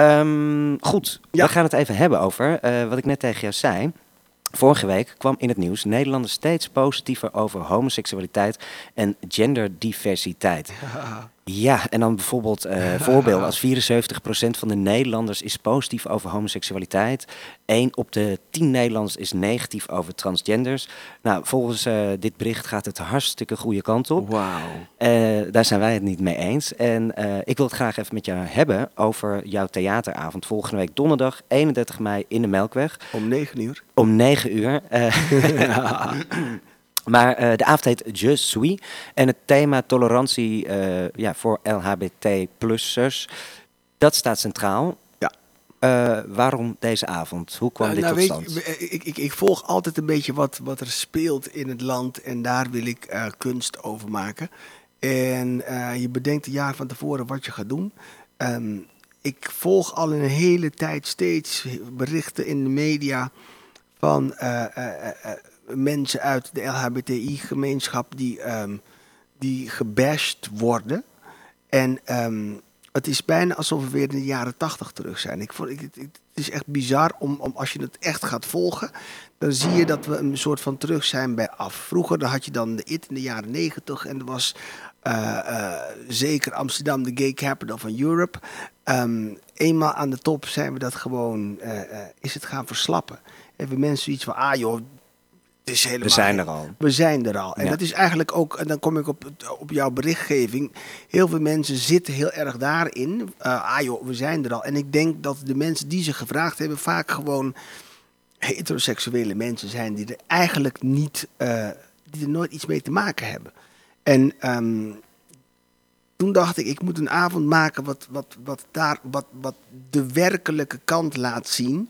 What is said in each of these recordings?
Ehm, goed, Ja. we gaan het even hebben over eh, wat ik net tegen jou zei. Vorige week kwam in het nieuws Nederlanders steeds positiever over homoseksualiteit en genderdiversiteit. Ja, en dan bijvoorbeeld eh, voorbeelden als 74% van de Nederlanders is positief over homoseksualiteit. 1 op de 10 Nederlanders is negatief over transgenders. Nou, volgens eh, dit bericht gaat het hartstikke goede kant op. Wauw. Eh, daar zijn wij het niet mee eens. En ik wil het graag even met jou hebben over jouw theateravond volgende week donderdag 31 mei in de Melkweg Om negen uur. om 9 uur. Eh, maar eh, de avond heet Je suis en het thema tolerantie eh, ja, voor LHBT-plussers, dat staat centraal. Ja. Eh, waarom deze avond? Hoe kwam dit nou, tot stand? je, ik, ik, ik volg altijd een beetje wat, wat er speelt in het land en daar wil ik kunst over maken. En je bedenkt een jaar van tevoren wat je gaat doen. Ehm, ik volg al een hele tijd steeds berichten in de media van mensen uit de LHBTI-gemeenschap die, ehm, die gebashed worden. En ehm, het is bijna alsof we weer in de jaren tachtig terug zijn. Ik vond, ik, het, is echt bizar om, om als je het echt gaat volgen, dan zie je dat we een soort van terug zijn bij af. Vroeger dan had je dan de IT in de jaren negentig en er was eh, eh, zeker Amsterdam de gay capital van Europe. Ehm, eenmaal aan de top zijn we dat gewoon, eh, is het gaan verslappen. Hebben mensen zoiets van, ah joh, is helemaal... We zijn er al. We zijn er al. En Ja. dat is eigenlijk ook, en dan kom ik op, op jouw berichtgeving. Heel veel mensen zitten heel erg daarin. Eh, ah joh, we zijn er al. En ik denk dat de mensen die ze gevraagd hebben vaak gewoon heteroseksuele mensen zijn die er eigenlijk niet, eh, die er nooit iets mee te maken hebben. En ehm, toen dacht ik, ik moet een avond maken wat, wat, wat, daar, wat, wat de werkelijke kant laat zien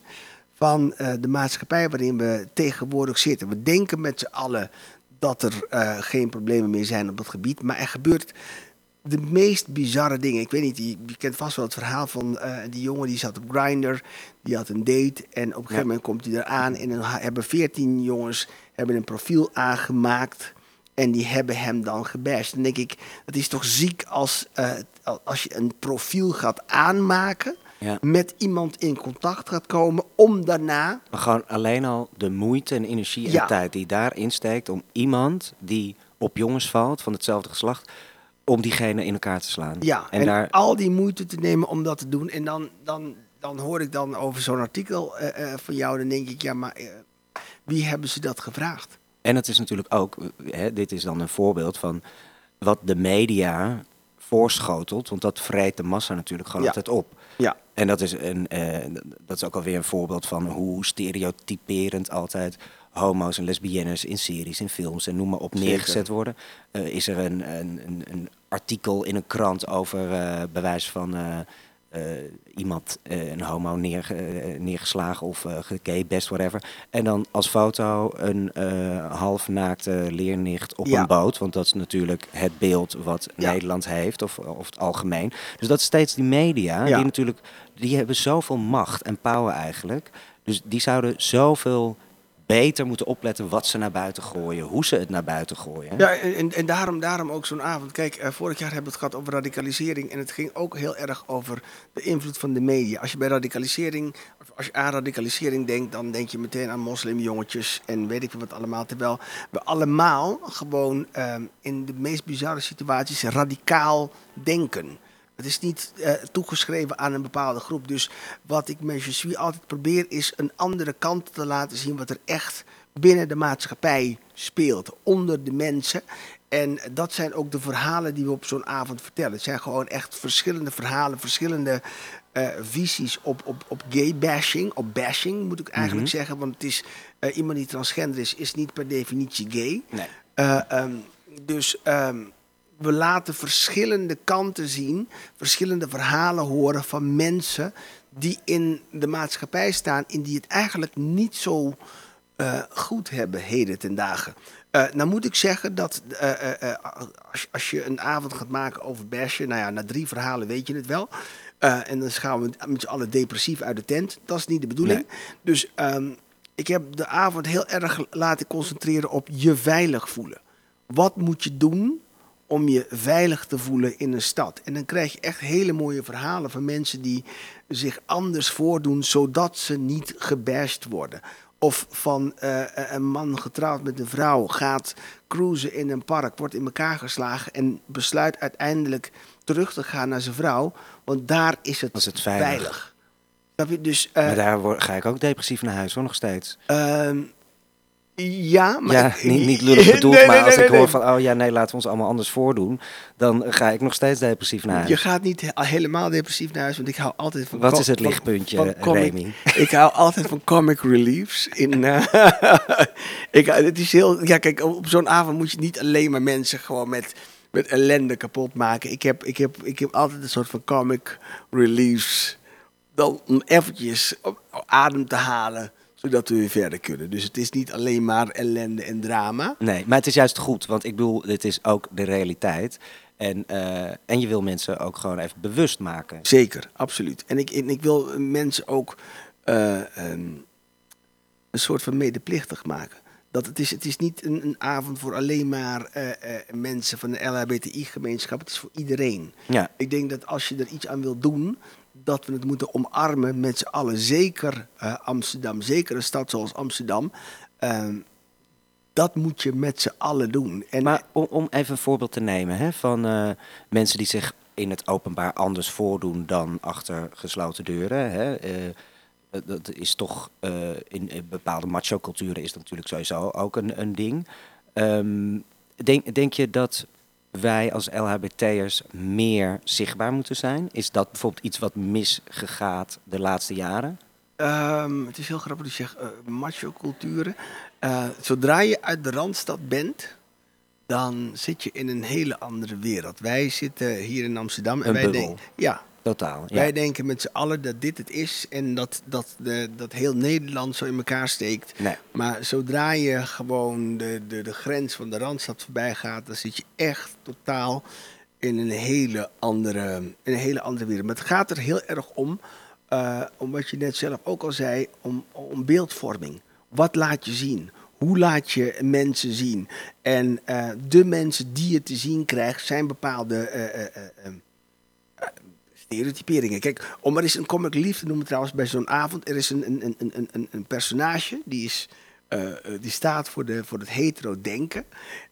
van eh, de maatschappij waarin we tegenwoordig zitten. We denken met z'n allen dat er eh, geen problemen meer zijn op dat gebied, maar er gebeurt de meest bizarre dingen. Ik weet niet, je, je kent vast wel het verhaal van eh, die jongen die zat op Grindr, die had een date en op een gegeven Ja. moment komt hij eraan en dan hebben veertien jongens hebben een profiel aangemaakt en die hebben hem dan gebashed. Dan denk ik, het is toch ziek als, als je een profiel gaat aanmaken, Ja. met iemand in contact gaat komen om daarna Maar gewoon alleen al de moeite en energie en Ja. tijd die daarin steekt om iemand die op jongens valt van hetzelfde geslacht, om diegene in elkaar te slaan. Ja, en, en, daar, al die moeite te nemen om dat te doen. En dan, dan, dan hoor ik dan over zo'n artikel eh, eh, van jou. Dan denk ik, ja, maar eh, wie hebben ze dat gevraagd? En het is natuurlijk ook, hè, dit is dan een voorbeeld van wat de media voorschotelt, want dat vreet de massa natuurlijk gewoon Ja. altijd op. Ja, En dat is, een, eh, dat is ook alweer een voorbeeld van hoe stereotyperend altijd homo's en lesbiennes in series, in films en noem maar op Zeker. neergezet worden. Eh, is er een, een, een, artikel in een krant over eh, bewijs van iemand, eh, een homo neer, eh, neergeslagen of uh, best whatever. En dan als foto een eh halfnaakte leernicht op Ja. een boot. Want dat is natuurlijk het beeld wat Ja. Nederland heeft, of, of het algemeen. Dus dat is steeds die media, Ja. die natuurlijk, die hebben zoveel macht en power eigenlijk. Dus die zouden zoveel beter moeten opletten wat ze naar buiten gooien, hoe ze het naar buiten gooien. ja en, en- daarom, daarom ook zo'n avond. Kijk, eh, vorig jaar hebben we het gehad over radicalisering. En het ging ook heel erg over de invloed van de media. Als je bij radicalisering, als je aan radicalisering denkt, dan denk je meteen aan moslimjongetjes en weet ik wat allemaal. Terwijl we allemaal gewoon ehm, in de meest bizarre situaties radicaal denken. Het is niet eh, toegeschreven aan een bepaalde groep. Dus wat ik met Je suis altijd probeer is een andere kant te laten zien wat er echt binnen de maatschappij speelt, onder de mensen. En dat zijn ook de verhalen die we op zo'n avond vertellen. Het zijn gewoon echt verschillende verhalen, verschillende eh, visies op, op, op gay bashing, op bashing moet ik eigenlijk zeggen. Want het is, eh, iemand die transgender is, is niet per definitie gay. Nee. Eh, ehm, dus ehm, we laten verschillende kanten zien, verschillende verhalen horen van mensen die in de maatschappij staan en die het eigenlijk niet zo eh, goed hebben heden ten dagen. Eh, nou moet ik zeggen dat eh, als, als je een avond gaat maken over bashen, nou ja, na drie verhalen weet je het wel. En dan gaan we met z'n allen depressief uit de tent. Dat is niet de bedoeling. Dus ehm, ik heb de avond heel erg laten concentreren op je veilig voelen. Wat moet je doen om je veilig te voelen in een stad. En dan krijg je echt hele mooie verhalen van mensen die zich anders voordoen, zodat ze niet gebashed worden. Of van eh, een man getrouwd met een vrouw gaat cruisen in een park, wordt in elkaar geslagen en besluit uiteindelijk terug te gaan naar zijn vrouw, want daar is het, Als het veilig. veilig. Dus, eh, Maar daar word- ga ik ook depressief naar huis hoor, nog steeds. ehm, ja, maar ja, niet, niet lullig bedoeld, Nee, maar nee, als nee, ik hoor van, oh ja, nee, laten we ons allemaal anders voordoen, dan ga ik nog steeds depressief naar huis. Je gaat niet he- helemaal depressief naar huis, want ik hou altijd van... Wat is het lichtpuntje, van Remy? Ik hou altijd van comic reliefs. In, eh, ik, het is heel, ja, kijk, op zo'n avond moet je niet alleen maar mensen gewoon met, met ellende kapot maken. Ik heb, ik, heb, ik heb altijd een soort van comic reliefs. Dan om eventjes adem te halen, zodat we weer verder kunnen. Dus het is niet alleen maar ellende en drama. Nee, maar het is juist goed, want ik bedoel, dit is ook de realiteit. En, eh, en je wil mensen ook gewoon even bewust maken. Zeker, absoluut. En ik, en ik wil mensen ook eh, ehm, een soort van medeplichtig maken. Dat het, is, het is niet een, een avond voor alleen maar eh, mensen van de LHBTI-gemeenschap. Het is voor iedereen. Ja, Ik denk dat als je er iets aan wil doen, dat we het moeten omarmen met z'n allen. Zeker eh, Amsterdam, zeker een stad zoals Amsterdam. Ehm, dat moet je met z'n allen doen. En, maar om, om even een voorbeeld te nemen hè, van eh, mensen die zich in het openbaar anders voordoen dan achter gesloten deuren. Hè, eh, dat- is toch in, in bepaalde macho-culturen is dat natuurlijk sowieso ook een, een ding. Ehm, denk, denk je dat wij als LHBT'ers meer zichtbaar moeten zijn? Is dat bijvoorbeeld iets wat misgegaat de laatste jaren? Ehm, het is heel grappig dat je zegt, eh, macho-culturen. Eh, zodra je uit de Randstad bent, dan zit je in een hele andere wereld. Wij zitten hier in Amsterdam en Een wij denken... Ja, Totaal. Ja. wij denken met z'n allen dat dit het is en dat, dat, de, dat heel Nederland zo in elkaar steekt. Nee. Maar zodra je gewoon de, de, de grens van de Randstad voorbij gaat, dan zit je echt totaal in een hele andere, in een hele andere wereld. Maar het gaat er heel erg om, eh, om wat je net zelf ook al zei, om, om beeldvorming. Wat laat je zien? Hoe laat je mensen zien? En eh, de mensen die je te zien krijgt, zijn bepaalde eh, stereotyperingen. Kijk, om maar eens een comic relief te noemen trouwens bij zo'n avond. Er is een, een, een, een, een, een personage die, is, eh, eh, die staat voor, de, voor het hetero-denken.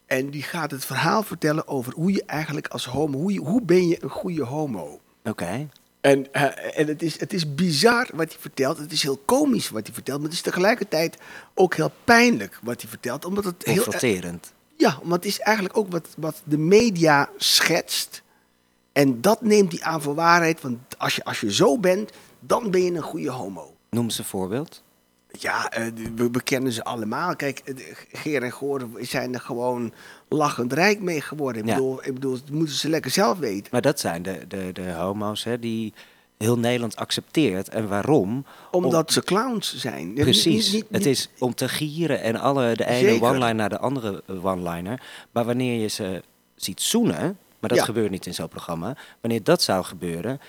En die gaat het verhaal vertellen over hoe je eigenlijk als homo... Hoe, je, hoe ben je een goede homo? Oké. En, eh, en het, is, het is bizar wat hij vertelt. Het is heel komisch wat hij vertelt. Maar het is tegelijkertijd ook heel pijnlijk wat hij vertelt. Omdat het heel... Confronterend. Ja, want het is eigenlijk ook wat, wat de media schetst. En dat neemt hij aan voor waarheid. Want als je, als je zo bent, dan ben je een goede homo. Noem eens een voorbeeld. Ja, eh, we, we kennen ze allemaal. Kijk, eh, Geer en Goor zijn er gewoon lachend rijk mee geworden. Ik Ja. bedoel, ik bedoel, dat moeten ze lekker zelf weten. Maar dat zijn de, de, de homo's hè, die heel Nederland accepteert. En waarom? Omdat ze clowns zijn. Precies. niet- niet- het is om te gieren en alle, de ene one-liner naar de andere eh, one-liner. Maar wanneer je ze ziet zoenen, maar dat Ja. gebeurt niet in zo'n programma. Wanneer dat zou gebeuren,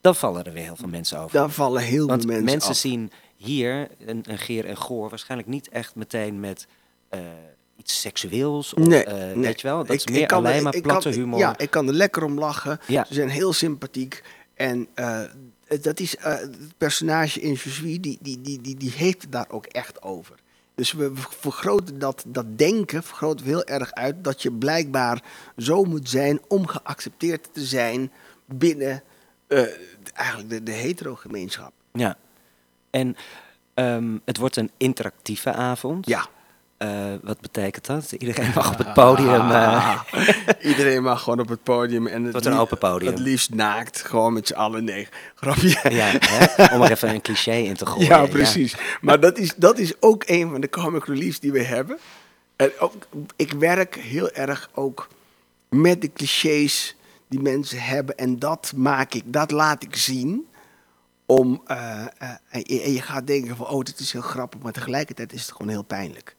dan vallen er weer heel veel mensen over. Daar vallen heel Want veel mensen, mensen af. zien hier een, een Geer en Goor waarschijnlijk niet echt meteen met eh, iets seksueels. Of, Nee, eh, nee. Weet je wel? Dat is ik meer kan er- alleen maar platte kan- humor. Ja, ik kan er lekker om lachen. Ja. Ze zijn heel sympathiek. En eh, dat is het personage in Je suis, die, die, die, die, die heeft daar ook echt over. Dus we vergroten dat, dat denken vergroten we heel erg uit dat je blijkbaar zo moet zijn om geaccepteerd te zijn binnen eh, eigenlijk de, de hetero-gemeenschap. Ja. En ehm, het wordt een interactieve avond. Ja. Eh, wat betekent dat? Iedereen mag op het podium. eh, Iedereen mag gewoon op het podium. En het een open podium. Het liefst naakt, gewoon met z'n allen. Nee, grapje. ja, hè? om er even een cliché in te gooien. Ja, precies. Maar dat is, dat is ook een van de comic reliefs die we hebben. En ook, ik werk heel erg ook met de clichés die mensen hebben. En dat maak ik, dat laat ik zien. Om, eh, en, je, en je gaat denken van, oh, dit is heel grappig. Maar tegelijkertijd is het gewoon heel pijnlijk.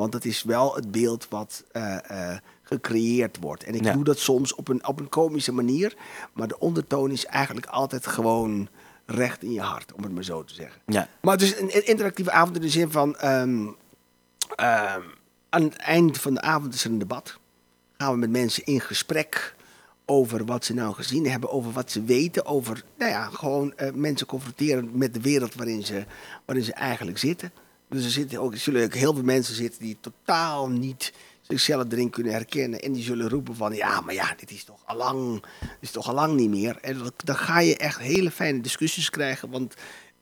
Want het is wel het beeld wat eh, eh, gecreëerd wordt. En ik Ja. doe dat soms op een, op een komische manier. Maar de ondertoon is eigenlijk altijd gewoon recht in je hart, om het maar zo te zeggen. Ja. Maar het is een een interactieve avond in de zin van... ehm, ehm, aan het eind van de avond is er een debat. gaan we met mensen in gesprek over wat ze nou gezien hebben, over wat ze weten, over nou ja, gewoon eh, mensen confronteren met de wereld waarin ze, waarin ze eigenlijk zitten. Dus er, zitten ook, zullen ook heel veel mensen zitten die totaal niet zichzelf erin kunnen herkennen. En die zullen roepen van, ja, maar ja, dit is toch allang, dit is toch allang niet meer. En dan ga je echt hele fijne discussies krijgen, want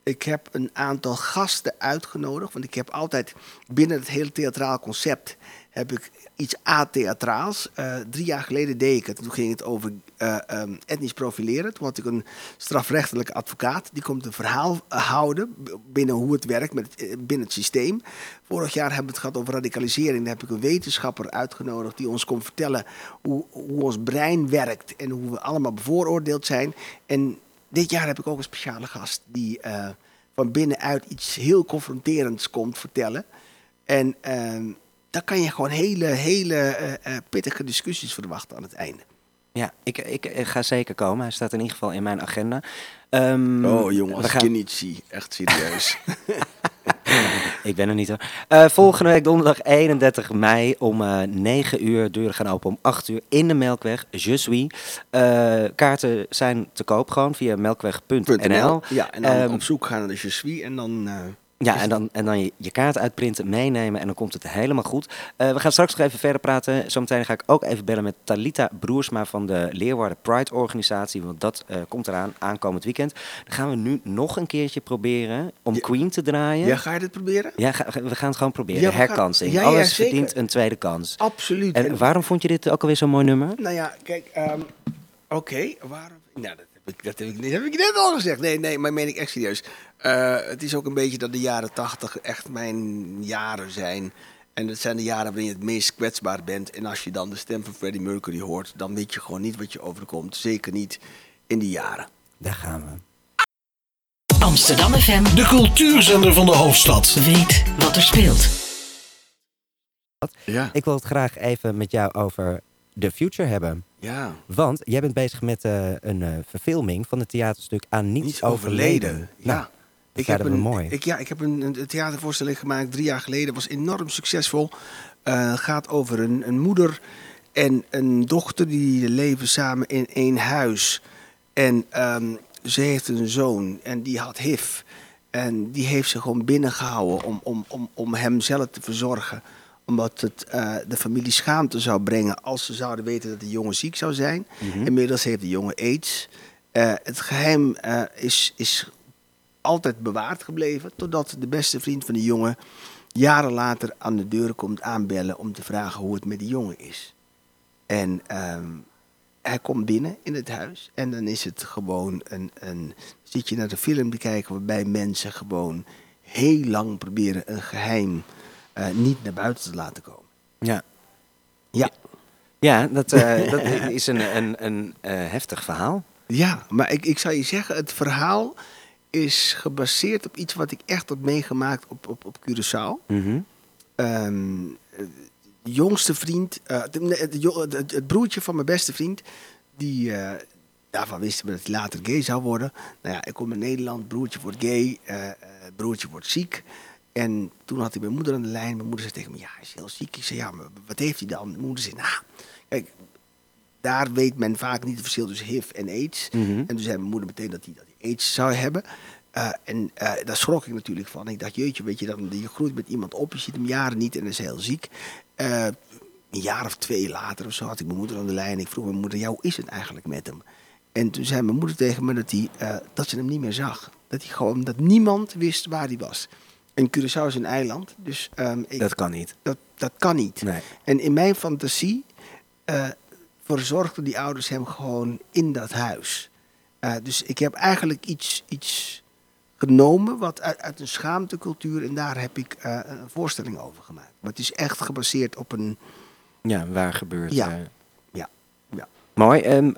ik heb een aantal gasten uitgenodigd. Want ik heb altijd binnen het hele theatraal concept heb ik iets atheatraals. Uh, drie jaar geleden deed ik het. Toen ging het over uh, um, etnisch profileren. Toen had ik een strafrechtelijke advocaat. Die komt een verhaal houden binnen hoe het werkt met het, binnen het systeem. Vorig jaar hebben we het gehad over radicalisering. Daar heb ik een wetenschapper uitgenodigd die ons kon vertellen hoe, hoe ons brein werkt. En hoe we allemaal bevooroordeeld zijn. En dit jaar heb ik ook een speciale gast die uh, van binnenuit iets heel confronterends komt vertellen. En uh, daar kan je gewoon hele, hele uh, pittige discussies verwachten aan het einde. Ja, ik, ik, ik, ga zeker komen. Hij staat in ieder geval in mijn agenda. Um, oh jongen, als gaan... ik je niet zie. Echt serieus. ik ben er niet hoor. Uh, volgende week donderdag 31 mei om uh, 9 uur. Deuren gaan open om 8 uur in de Melkweg. Je suis. Uh, kaarten zijn te koop gewoon via melkweg.nl. Ja, en dan um, op zoek gaan naar de Je suis en dan... Ja, en dan, en dan je, je kaart uitprinten, meenemen en dan komt het helemaal goed. Uh, we gaan straks nog even verder praten. Zometeen ga ik ook even bellen met Talita Broersma van de Leeuwarden Pride organisatie. Want dat uh, komt eraan aankomend weekend. Dan gaan we nu nog een keertje proberen om ja, Queen te draaien. Ja, ga je dit proberen? Ja, ga, we gaan het gewoon proberen. Ja, Herkansing. Ja, Alles verdient een tweede kans. Absoluut. En, waarom vond je dit ook alweer zo'n mooi nummer? Nou ja, kijk, um, oké. Okay, waarom? Nou, dat dat heb ik, dat heb ik net al gezegd. Nee, nee, maar meen ik echt serieus. Uh, het is ook een beetje dat de jaren tachtig echt mijn jaren zijn. En het zijn de jaren waarin je het meest kwetsbaar bent. En als je dan de stem van Freddie Mercury hoort, dan weet je gewoon niet wat je overkomt. Zeker niet in die jaren. Daar gaan we. Amsterdam FM. De cultuurzender van de hoofdstad. Weet wat er speelt. Ja. Ik wil het graag even met jou over The Future hebben. Ja. Want jij bent bezig met uh, een uh, verfilming van het theaterstuk Aan Niets, Niets overleden. overleden. Ja. Nou, ik heb, een, mooi. Ik, ja, ik heb een, een, theatervoorstelling gemaakt drie jaar geleden. was enorm succesvol. Uh, gaat over een, een moeder en een dochter die leven samen in één huis. En um, ze heeft een zoon en die had HIV. En die heeft ze gewoon binnengehouden om, om, om, om hem zelf te verzorgen omdat het uh, de familie schaamte zou brengen als ze zouden weten dat de jongen ziek zou zijn. Mm -hmm. Inmiddels heeft de jongen aids. Uh, het geheim uh, is, is altijd bewaard gebleven. Totdat de beste vriend van de jongen jaren later aan de deur komt aanbellen om te vragen hoe het met die jongen is. En um, hij komt binnen in het huis en dan is het gewoon een, een. Zit je naar de film te kijken waarbij mensen gewoon heel lang proberen een geheim uh, niet naar buiten te laten komen. Ja. Ja. Ja, dat, uh, dat is een, een, een uh, heftig verhaal. Ja, maar ik, ik zou je zeggen, het verhaal is gebaseerd op iets wat ik echt heb meegemaakt op, op, op Curaçao. Mm -hmm. um, de jongste vriend, uh, het, het, het, broertje van mijn beste vriend, die, uh, daarvan wisten we dat hij later gay zou worden. Nou ja, ik kom in Nederland, broertje wordt gay, uh, broertje wordt ziek. En toen had hij mijn moeder aan de lijn. Mijn moeder zei tegen me, ja, hij is heel ziek. Ik zei, ja, maar wat heeft hij dan? Mijn moeder zei, nou, kijk, daar weet men vaak niet het verschil tussen HIV en AIDS. Mm -hmm. En toen zei mijn moeder meteen dat hij, dat hij AIDS zou hebben. Uh, en uh, daar schrok ik natuurlijk van. Ik dacht, jeetje, weet je, dan, je groeit met iemand op, je ziet hem jaren niet en is heel ziek. Uh, een jaar of twee later of zo had ik mijn moeder aan de lijn. Ik vroeg mijn moeder, ja, hoe is het eigenlijk met hem? En toen zei mijn moeder tegen me dat, hij, dat ze hem niet meer zag. Dat, hij gewoon, dat niemand wist waar hij was. En Curaçao is een eiland, dus... Um, ik, dat kan niet. Dat, dat kan niet. Nee. En in mijn fantasie uh, verzorgden die ouders hem gewoon in dat huis. Uh, dus ik heb eigenlijk iets, iets genomen wat uit, uit een schaamtecultuur... en daar heb ik uh, een voorstelling over gemaakt. Maar het is echt gebaseerd op een... Ja, waar gebeurt... Ja. Mooi. Um,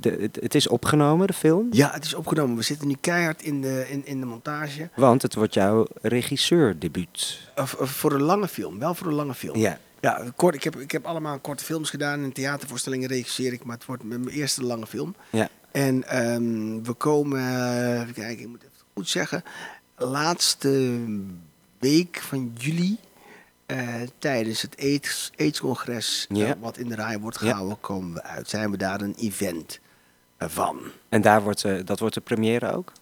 de, het, is opgenomen, de film? Ja, het is opgenomen. We zitten nu keihard in de, in, in de montage. Want het wordt jouw regisseurdebuut. Uh, voor een lange film, wel voor een lange film. Ja. Ja, kort, ik, heb, ik heb allemaal korte films gedaan en theatervoorstellingen regisseer ik, maar het wordt mijn eerste lange film. Ja. En um, we komen, uh, even kijken, ik moet even goed zeggen, laatste week van juli eh, tijdens het AIDS- AIDS-congres eh, wat in de rij wordt Ja. gehouden, komen we uit. Zijn we daar een event van. En daar wordt, eh, dat wordt de première ook?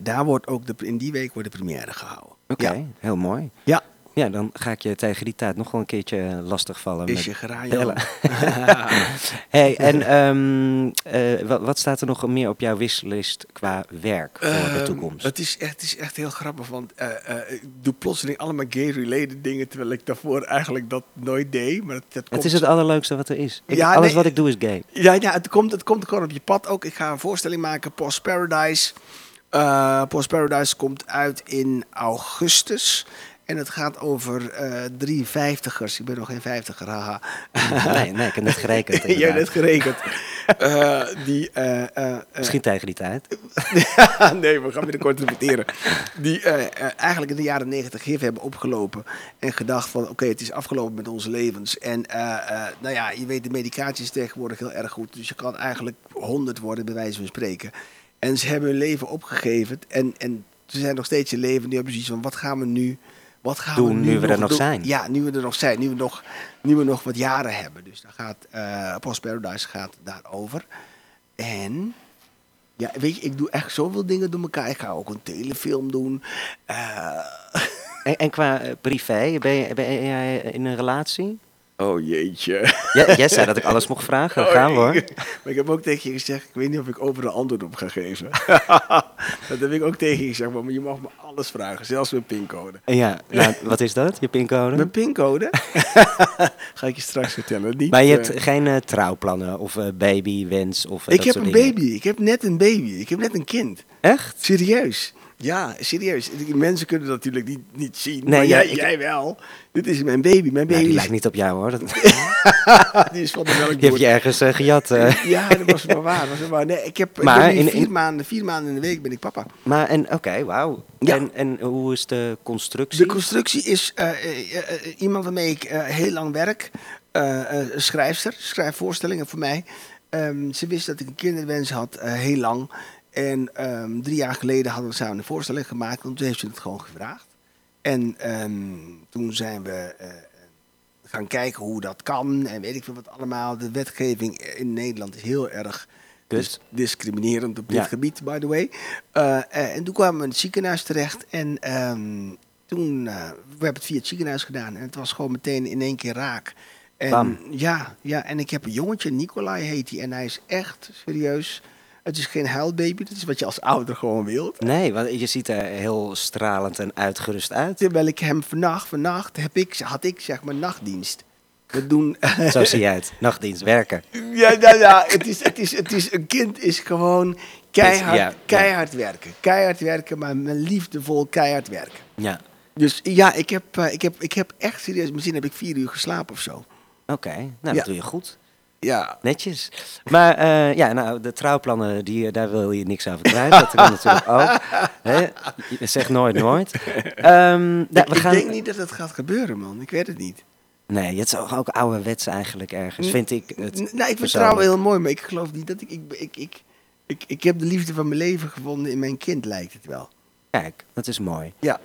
Daar wordt ook de, in die week wordt de première gehouden. Oké, Ja. heel mooi. ja, Ja, dan ga ik je tegen die tijd nog wel een keertje lastigvallen. is met je hey, en ehm, eh, wat, wat staat er nog meer op jouw wishlist qua werk voor de Ehm, toekomst? Het is, echt, het is echt heel grappig, want eh, eh, ik doe plotseling allemaal gay-related dingen, terwijl ik daarvoor eigenlijk dat nooit deed. Maar dat, dat Het komt is het allerleukste wat er is. Ik- Ja, alles nee. wat ik doe is gay. Ja, ja het, komt, het komt gewoon op je pad ook. Ik ga een voorstelling maken, Post Paradise. Eh, Post Paradise komt uit in augustus. En het gaat over eh drie vijftigers. Ik ben nog geen vijftiger, haha. Nee, nee, ik heb net gerekend. Jij hebt net gerekend. Eh, die, eh, Misschien tegen die tijd. nee, we gaan binnenkort repeteren. Die eigenlijk in de jaren negentig HIV hebben opgelopen. En gedacht van, oké, het is afgelopen met onze levens. En nou ja, je weet, de medicatie is tegenwoordig heel erg goed. Dus je kan eigenlijk honderd worden, bij wijze van spreken. En ze hebben hun leven opgegeven. En, en ze zijn nog steeds in leven. Nu hebben ze zoiets van, wat gaan we nu... Wat gaan Doen we nu, nu we er nog doen? zijn. Ja, nu we er nog zijn. Nu we nog, nu we nog wat jaren hebben. Dus daar gaat, eh Post Paradise gaat daarover. En ja, weet je, ik doe echt zoveel dingen door elkaar. Ik ga ook een telefilm doen. Eh, En, en qua eh, privé, ben, je, ben jij in een relatie? Oh jeetje. Ja, jij zei dat ik alles mocht vragen. Dan gaan we hoor. Maar ik heb ook tegen je gezegd, ik weet niet of ik overal antwoord op ga geven. dat heb ik ook tegen je gezegd, maar je mag me alles vragen, zelfs mijn pincode. Ja, nou, wat is dat? Je pincode? Mijn pincode? ga ik je straks vertellen. Niet, Maar je eh, hebt geen eh, trouwplannen of eh, babywens of eh, ik dat heb soort een dingen? baby. Ik heb net een baby. Ik heb net een kind. Echt? Serieus. Ja, serieus. Die Mensen kunnen dat natuurlijk niet, niet zien. Nee, maar ja, jij, ik- jij wel. Dit is mijn baby. Mijn baby Nou, die is- lijkt niet op jou hoor. Dat, die is van de die melkboer. heb je ergens eh, gejat. eh. Ja, dat was maar waar. Dat was maar waar. Nee, ik heb, Maar ik in- vier, in- maanden, vier maanden in de week ben ik papa. Maar en oké, wauw. Ja. En, en hoe is de constructie? De constructie is eh, iemand waarmee ik heel lang werk. Schrijfster, schrijft voorstellingen voor mij. Ehm, ze wist dat ik een kinderwens had, heel lang. En ehm, drie jaar geleden hadden we samen een voorstelling gemaakt. En toen heeft ze het gewoon gevraagd. En ehm, toen zijn we eh, gaan kijken hoe dat kan. En weet ik veel wat allemaal. De wetgeving in Nederland is heel erg dis- discriminerend op dit Ja. gebied, by the way. Eh, eh, en toen kwamen we in het ziekenhuis terecht. En ehm, toen, we hebben het via het ziekenhuis gedaan. En het was gewoon meteen in één keer raak. En, Bam. Ja, ja, en ik heb een jongetje, Nicolai heet hij. En hij is echt serieus. Het is geen huilbaby. Dat is wat je als ouder gewoon wilt. Nee, want je ziet er heel stralend en uitgerust uit. Terwijl ik hem vannacht, vannacht heb ik, had ik zeg maar nachtdienst. We doen... Zo zie jij het. Nachtdienst, werken. Ja, ja, ja het, is, het, is, het is, een kind is gewoon keihard, Ja, ja. keihard werken. Keihard werken, maar met liefdevol keihard werken. Ja, Dus ja, ik heb, eh, ik heb, ik heb echt serieus, misschien heb ik vier uur geslapen of zo. oké. Nou, Ja. dat doe je goed. Ja, Netjes. Maar eh, ja, nou, de trouwplannen, die, eh, daar wil je niks over kwijt. Dat kan natuurlijk ook. Hè? Je zegt nooit nooit. Ehm, nou, ik, we ik gaan... denk niet dat het gaat gebeuren, man. Ik weet het niet. Nee, het is ook ouderwets eigenlijk ergens, vind ik. Het nou, ik vind trouwen heel mooi, maar ik geloof niet dat ik ik, ik, ik, ik... ik heb de liefde van mijn leven gevonden in mijn kind, lijkt het wel. Kijk, dat is mooi. Ja.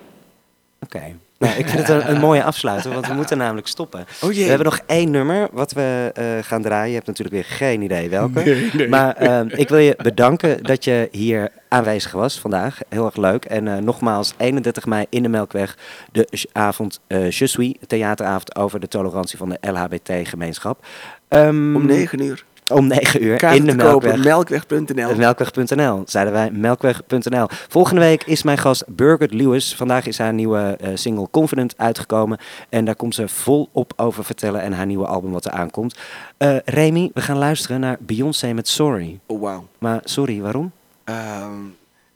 Oké. Nou, ik vind het een, een mooie afsluiter, want we moeten namelijk stoppen. Oh. We hebben nog één nummer wat we eh, gaan draaien. Je hebt natuurlijk weer geen idee welke. Maar ehm, ik wil je bedanken dat je hier aanwezig was vandaag. Heel erg leuk. En eh, nogmaals, 31 mei in de Melkweg, de avond uh, Je suis, theateravond over de tolerantie van de LHBT-gemeenschap. Ehm, Om negen uur. Om 9 uur Kaarten in de Melkweg. melkweg.nl. Melkweg.nl, zeiden wij, melkweg.nl. Volgende week is mijn gast Birgit Lewis. Vandaag is haar nieuwe eh, single Confident uitgekomen. En daar komt ze volop over vertellen en haar nieuwe album wat er aankomt. Eh Remy, we gaan luisteren naar Beyoncé met Sorry. Oh, wauw. Maar sorry, waarom? Ehm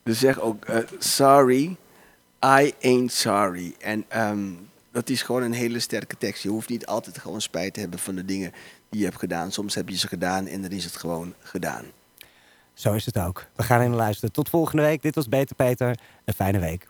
dus zeg ook, eh, sorry, I ain't sorry. En ehm, dat is gewoon een hele sterke tekst. Je hoeft niet altijd gewoon spijt te hebben van de dingen je hebt gedaan. Soms heb je ze gedaan en dan is het gewoon gedaan. Zo is het ook. We gaan in luisteren. Tot volgende week. Dit was Beter Peter. Een fijne week.